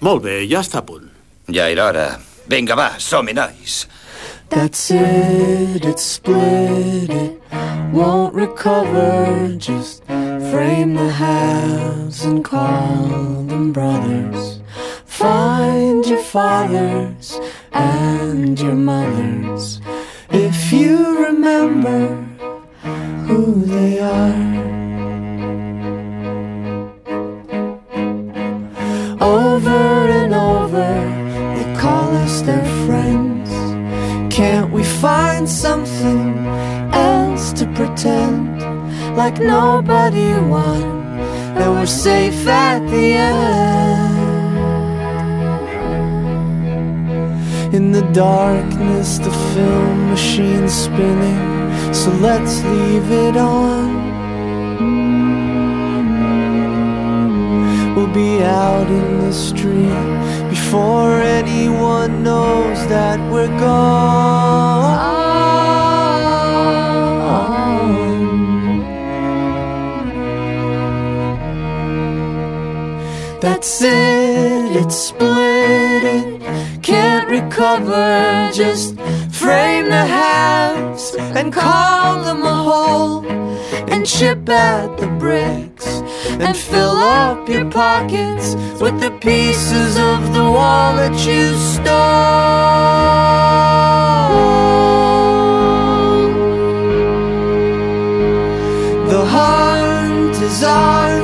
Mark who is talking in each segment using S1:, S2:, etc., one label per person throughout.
S1: Molt bé, ja està a punt.
S2: Ja era hora. Vinga, va, som-hi, nois.
S3: That's it, it's split, it won't recover. Just frame the halves and call them brothers. Find your fathers and your mothers if you remember who they are. Find something else to pretend? Like nobody won, and we're safe at the end. In the darkness, the film machine's spinning, so let's leave it on. We'll be out in the street before anyone knows that we're gone. That's it, it's split, it can't recover. Just frame the halves and call them a whole, and chip at the bricks and fill up your pockets with the pieces of the wall that you stole. The hunt is on,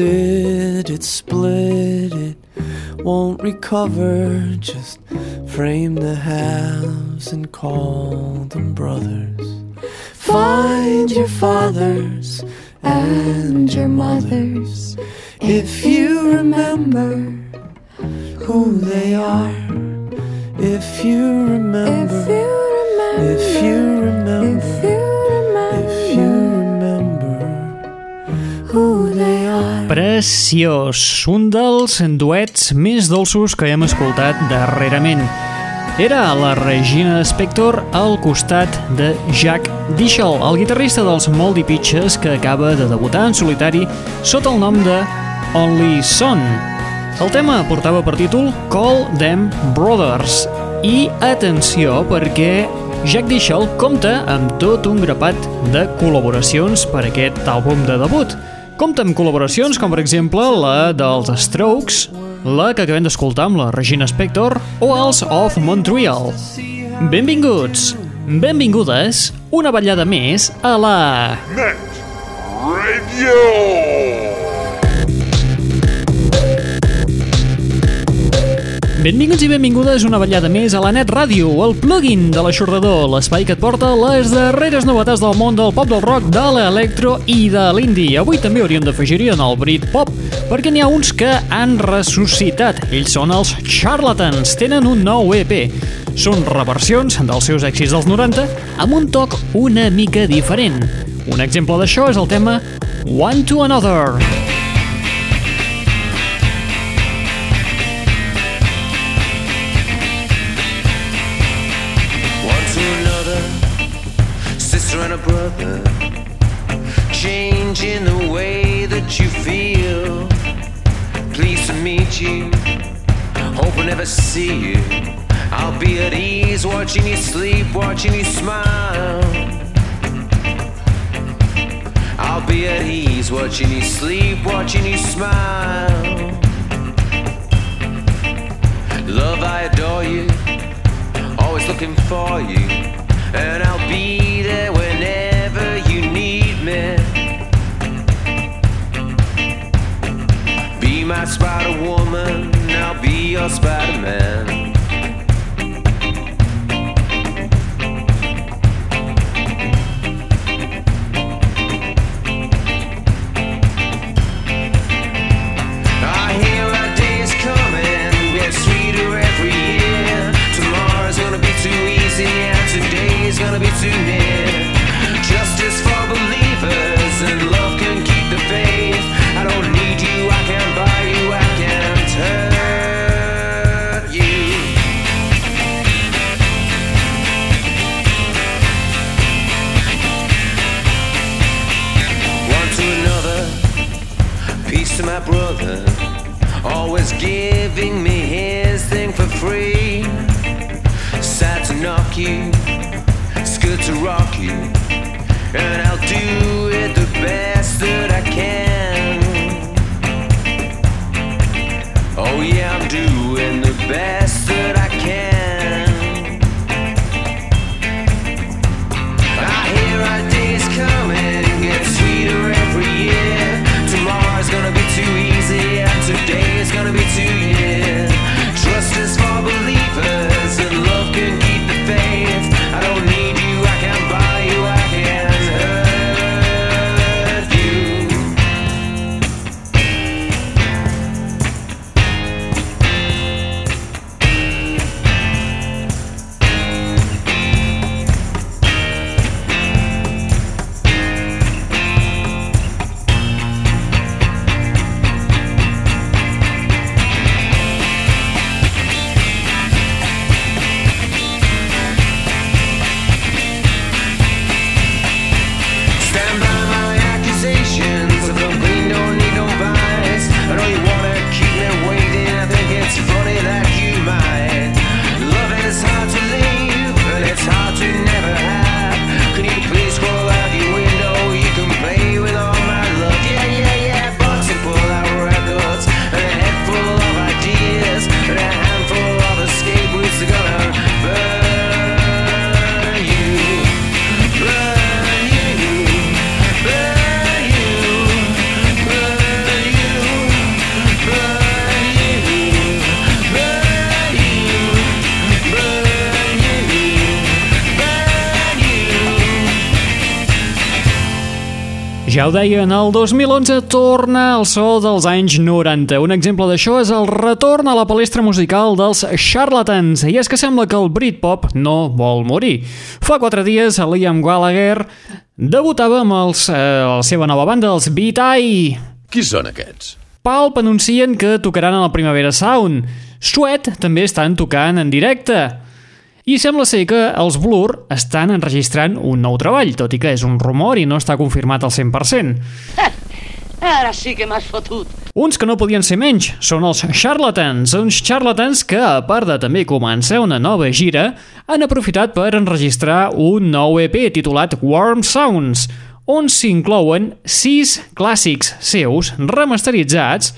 S3: It, split, it won't recover. Just frame the halves and call them brothers. Find your fathers and your mothers if you remember who they are. If you remember, if you
S4: Preciós, un dels duets més dolços que hem escoltat darrerament. Era la Regina Spector al costat de Jack Dishel, el guitarrista dels Moldy Pitches que acaba de debutar en solitari sota el nom de Only Son. El tema portava per títol Call Them Brothers. I atenció perquè Jack Dishel compta amb tot un grapat de col·laboracions per aquest àlbum de debut. Compta amb col·laboracions com per exemple la dels Strokes, la que acabem d'escoltar amb la Regina Spector o els of Montreal. Benvinguts, benvingudes, una ballada més a la...
S5: Net Radio.
S4: Benvinguts i benvingudes una ballada més a la Net Ràdio, el plugin de l'aixordador, l'espai que et porta les darreres novetats del món del pop del rock, de l'electro i de l'indie. Avui també hauríem d'afegir-hi en el Britpop, perquè n'hi ha uns que han ressuscitat. Ells són els Charlatans, tenen un nou EP. Són reversions dels seus èxits dels 90 amb un toc una mica diferent. Un exemple d'això és el tema One to Another.
S6: one you, hope I never see you. I'll be at ease watching you sleep, watching you smile. I'll be at ease watching you sleep, watching you smile. Love, I adore you always looking for you, and I'll be About a woman. to my brother, always giving me his thing for free. Sad to knock you, it's good to rock you, and I'll do it the best that I can. Oh yeah, I'm doing the best that I can.
S4: Ja ho deien, el 2011 torna al so dels anys 90. Un exemple d'això és el retorn a la palestra musical dels Charlatans. I és que sembla que el Britpop no vol morir. Fa quatre dies, Liam Gallagher debutava amb els, eh, la seva nova banda, els Eye.
S1: Qui són aquests?
S4: Palp anuncien que tocaran a la Primavera Sound. Sweat també estan tocant en directe. I sembla ser que els Blur estan enregistrant un nou treball, tot i que és un rumor i no està confirmat al 100%.
S7: Ara sí que m'has fotut.
S4: Uns que no podien ser menys són els Charlatans, uns charlatans que, a part de també començar una nova gira, han aprofitat per enregistrar un nou EP titulat Warm Sounds, on s'inclouen sis clàssics seus remasteritzats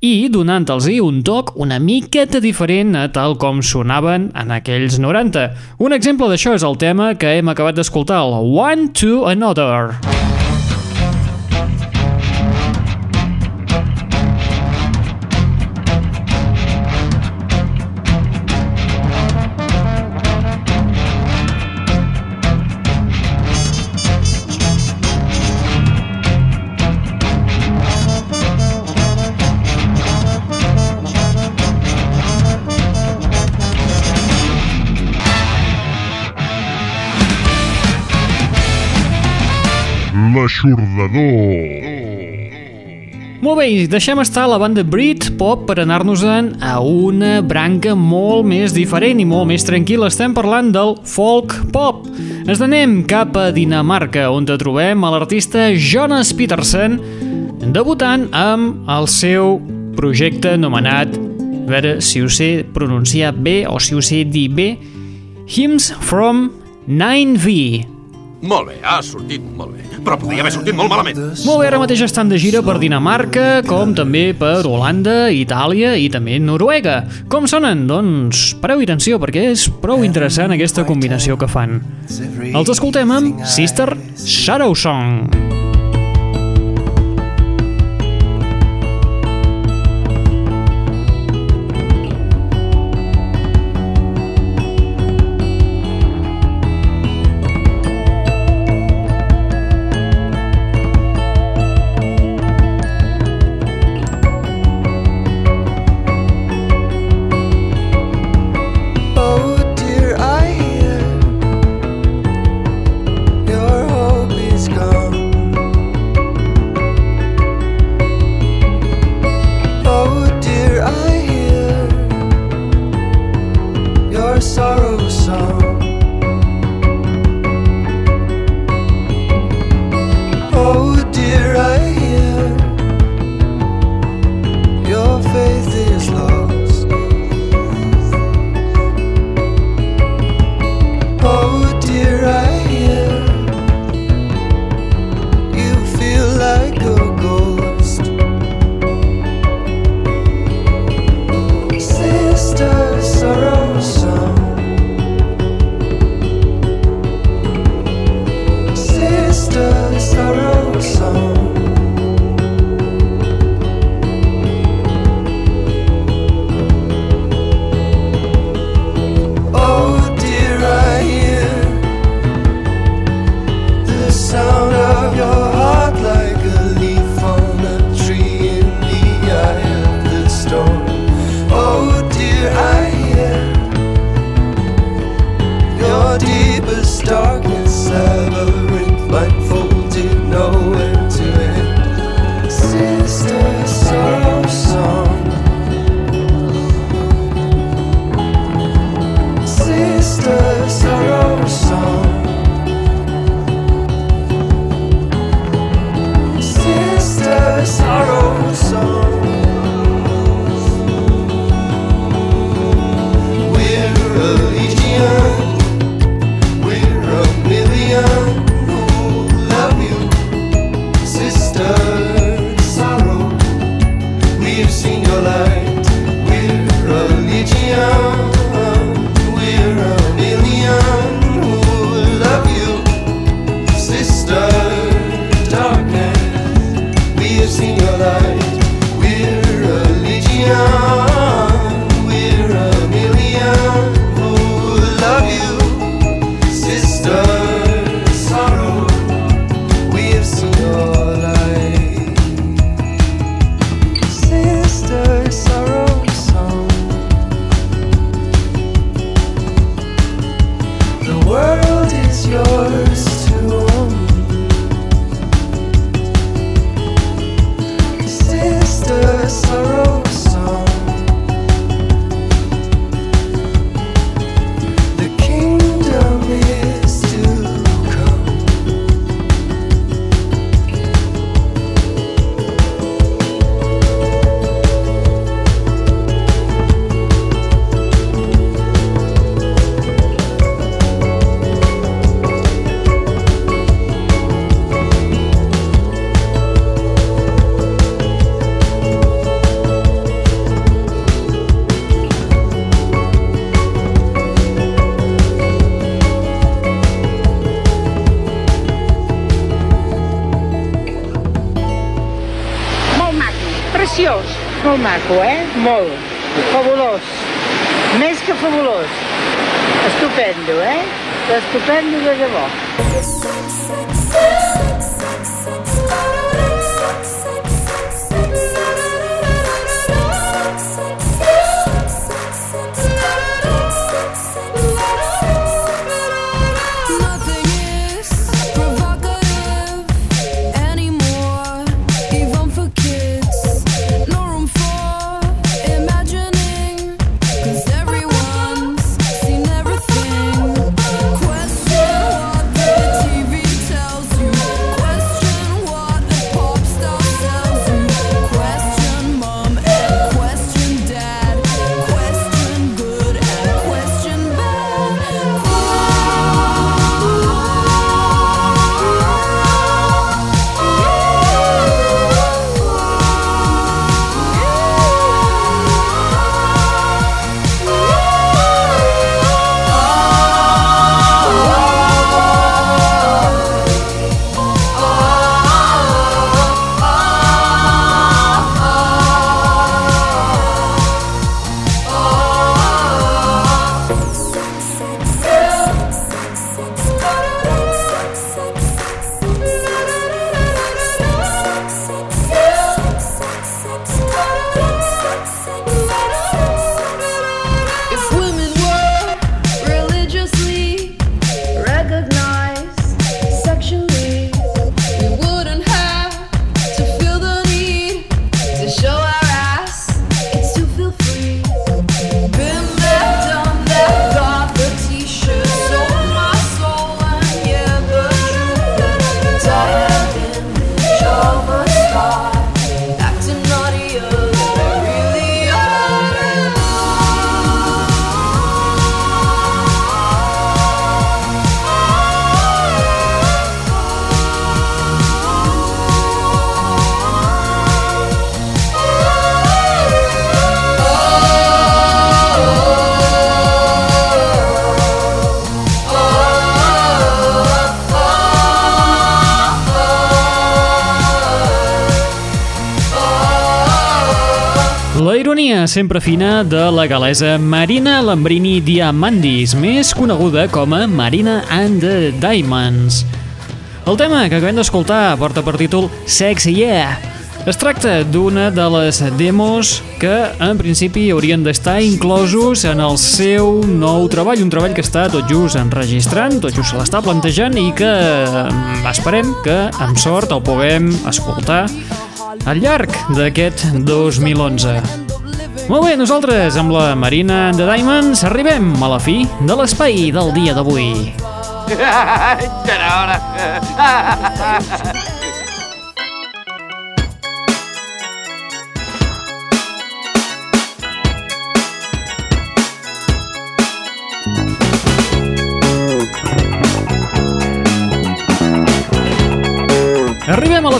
S4: i donant-los un toc una miqueta diferent a tal com sonaven en aquells 90. Un exemple d'això és el tema que hem acabat d'escoltar, el One to Another.
S5: L'aixordador.
S4: Molt bé, deixem estar la banda Britpop per anar-nos-en a una branca molt més diferent i molt més tranquil·la. Estem parlant del folk pop. Ens anem cap a Dinamarca, on te trobem l'artista Jonas Petersen, debutant amb el seu projecte anomenat, a veure si ho sé pronunciar bé o si ho sé dir bé, Hymns from 9V.
S1: Molt bé, ha sortit molt bé. Però podria haver sortit molt malament.
S4: Molt bé, ara mateix estan de gira per Dinamarca, com també per Holanda, Itàlia i també Noruega. Com sonen? Doncs pareu atenció, perquè és prou interessant aquesta combinació que fan. Els escoltem amb Sister Shadow Song.
S3: Oh
S8: stupendo, eh?
S9: Sta stupendo
S10: che devo. Sempre fina de la galesa Marina Lambrini Diamandis, més coneguda com a Marina and the Diamonds. El tema que acabem d'escoltar porta per títol Sexy Yeah. Es tracta d'una de les demos que en principi haurien d'estar inclosos en el seu nou treball, un treball que està tot just enregistrant, tot just se l'està plantejant i que mm, esperem que amb sort el puguem escoltar al llarg d'aquest 2011. Molt bé, nosaltres amb la Marina de Diamonds arribem a la fi de l'espai del dia d'avui.
S1: Ja era hora.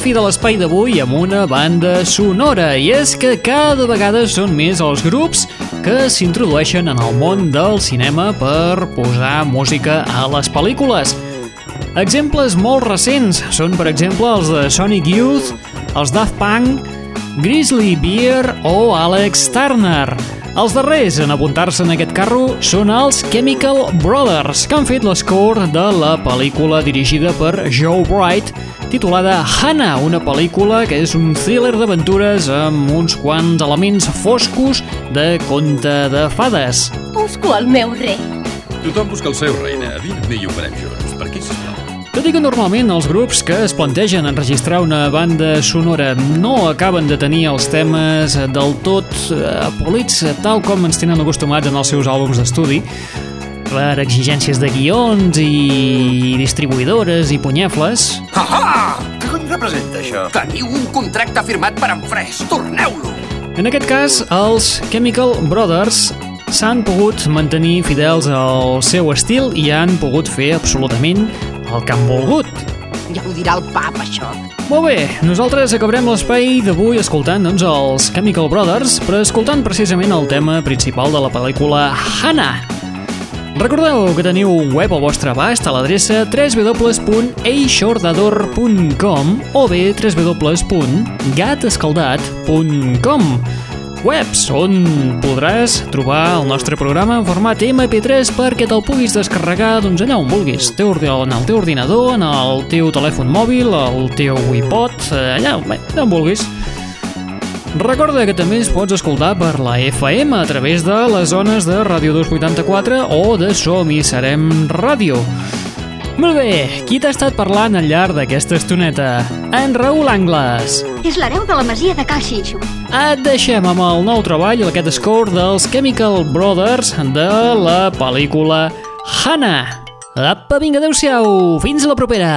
S4: Fi de l'espai d'avui amb una banda sonora i és que cada vegada són més els grups que s'introdueixen en el món del cinema per posar música a les pel·lícules. Exemples molt recents són, per exemple, els de Sonic Youth, els Daft Punk, Grizzly Bear o Alex Turner. Els darrers en apuntar-se en aquest carro són els Chemical Brothers, que han fet l'escore de la pel·lícula dirigida per Joe Bright, titulada Hannah, una pel·lícula que és un thriller d'aventures amb uns quants elements foscos de conte de fades.
S11: Busco el meu rei.
S1: Tothom busca el seu, reina. Vine i ho farem junts. Per aquí, sisplau.
S4: Tot i que normalment els grups que es plantegen enregistrar una banda sonora no acaben de tenir els temes del tot eh, polits tal com ens tenen acostumats en els seus àlbums d'estudi, per exigències de guions i distribuïdores i punyefles,
S2: Ah! Què cony representa això?
S12: Teniu un contracte firmat per en Fresh. Torneu-lo.
S4: En aquest cas, els Chemical Brothers s'han pogut mantenir fidels al seu estil i han pogut fer absolutament el que han volgut.
S11: Ja ho dirà el pap, això.
S4: Molt bé, nosaltres acabarem l'espai d'avui escoltant doncs, els Chemical Brothers, però escoltant precisament el tema principal de la pel·lícula Hannah. Recordeu que teniu un web al vostre abast a l'adreça www.eixordador.com o bé www.gatescaldat.com webs on podràs trobar el nostre programa en format MP3 perquè te'l puguis descarregar doncs allà on vulguis, teu en el teu ordinador, en el teu telèfon mòbil, el teu iPod, eh, allà on vulguis. Recorda que també es pots escoltar per la FM a través de les zones de Ràdio 284 o de Som i Serem Ràdio. Molt bé, qui t'ha estat parlant al llarg d'aquesta estoneta? En Raül Angles.
S13: És l'hereu de la masia de Cal Xinxo.
S4: Et deixem amb el nou treball, aquest score dels Chemical Brothers de la pel·lícula Hannah. Apa, vinga, adeu-siau, fins a la propera.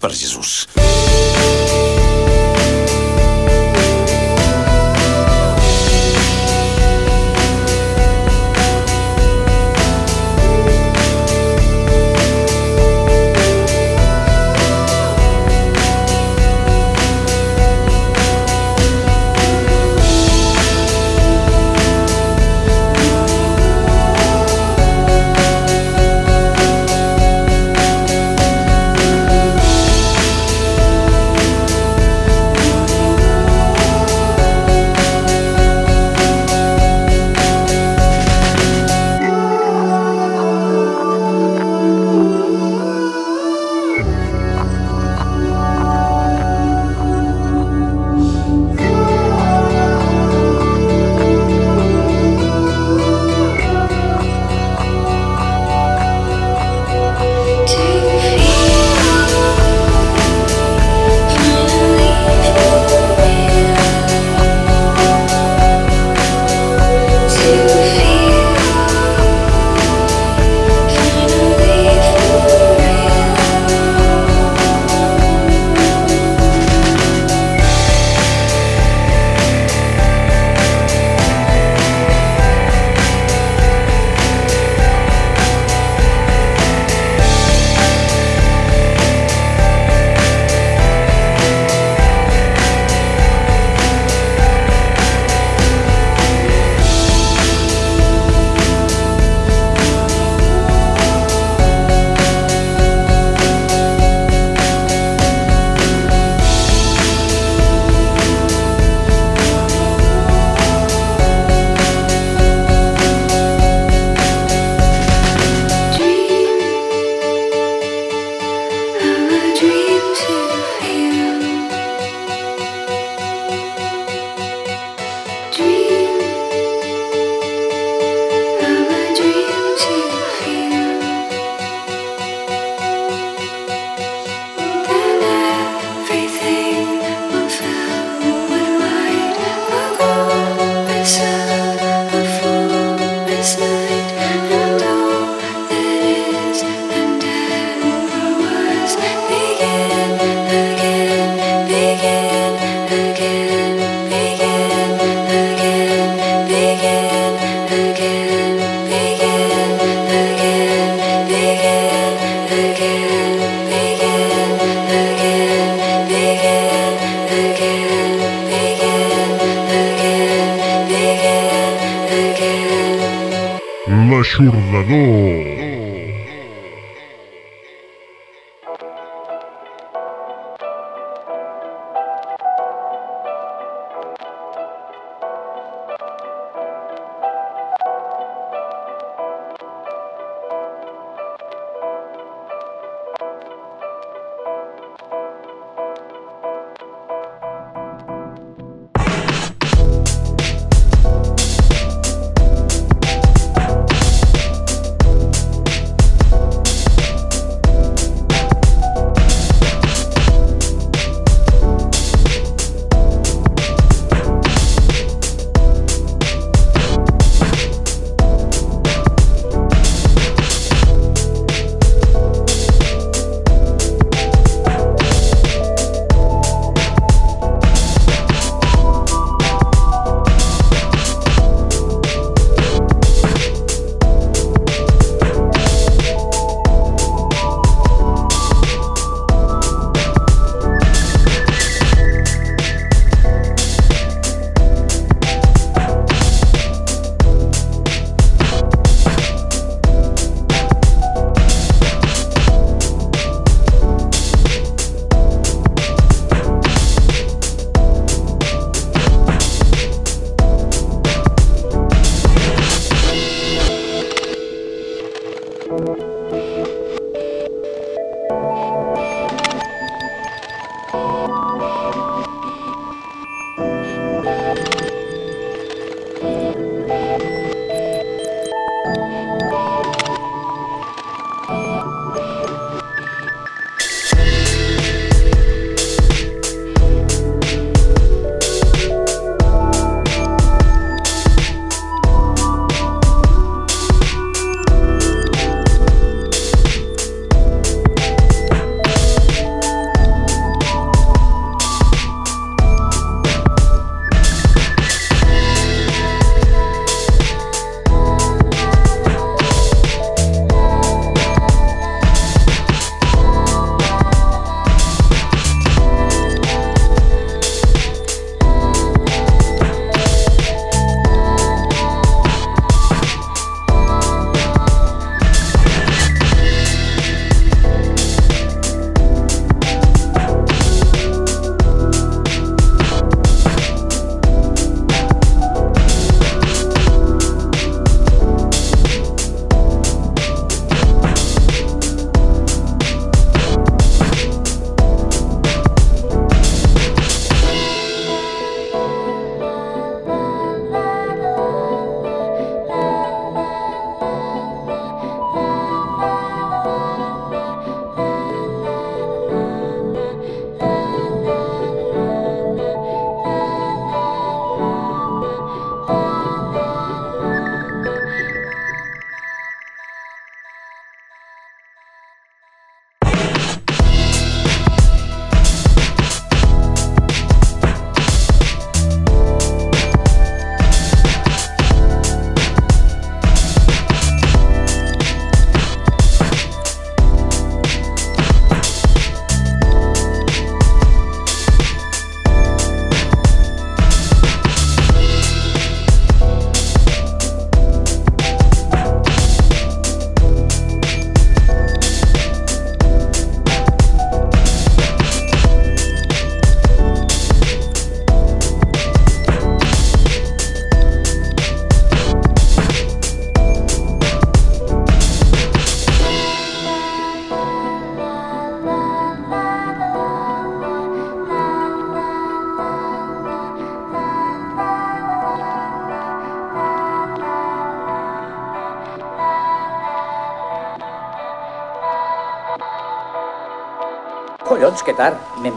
S2: Per Jesús.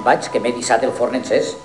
S2: Vaig, que m'he dissat el forn encès.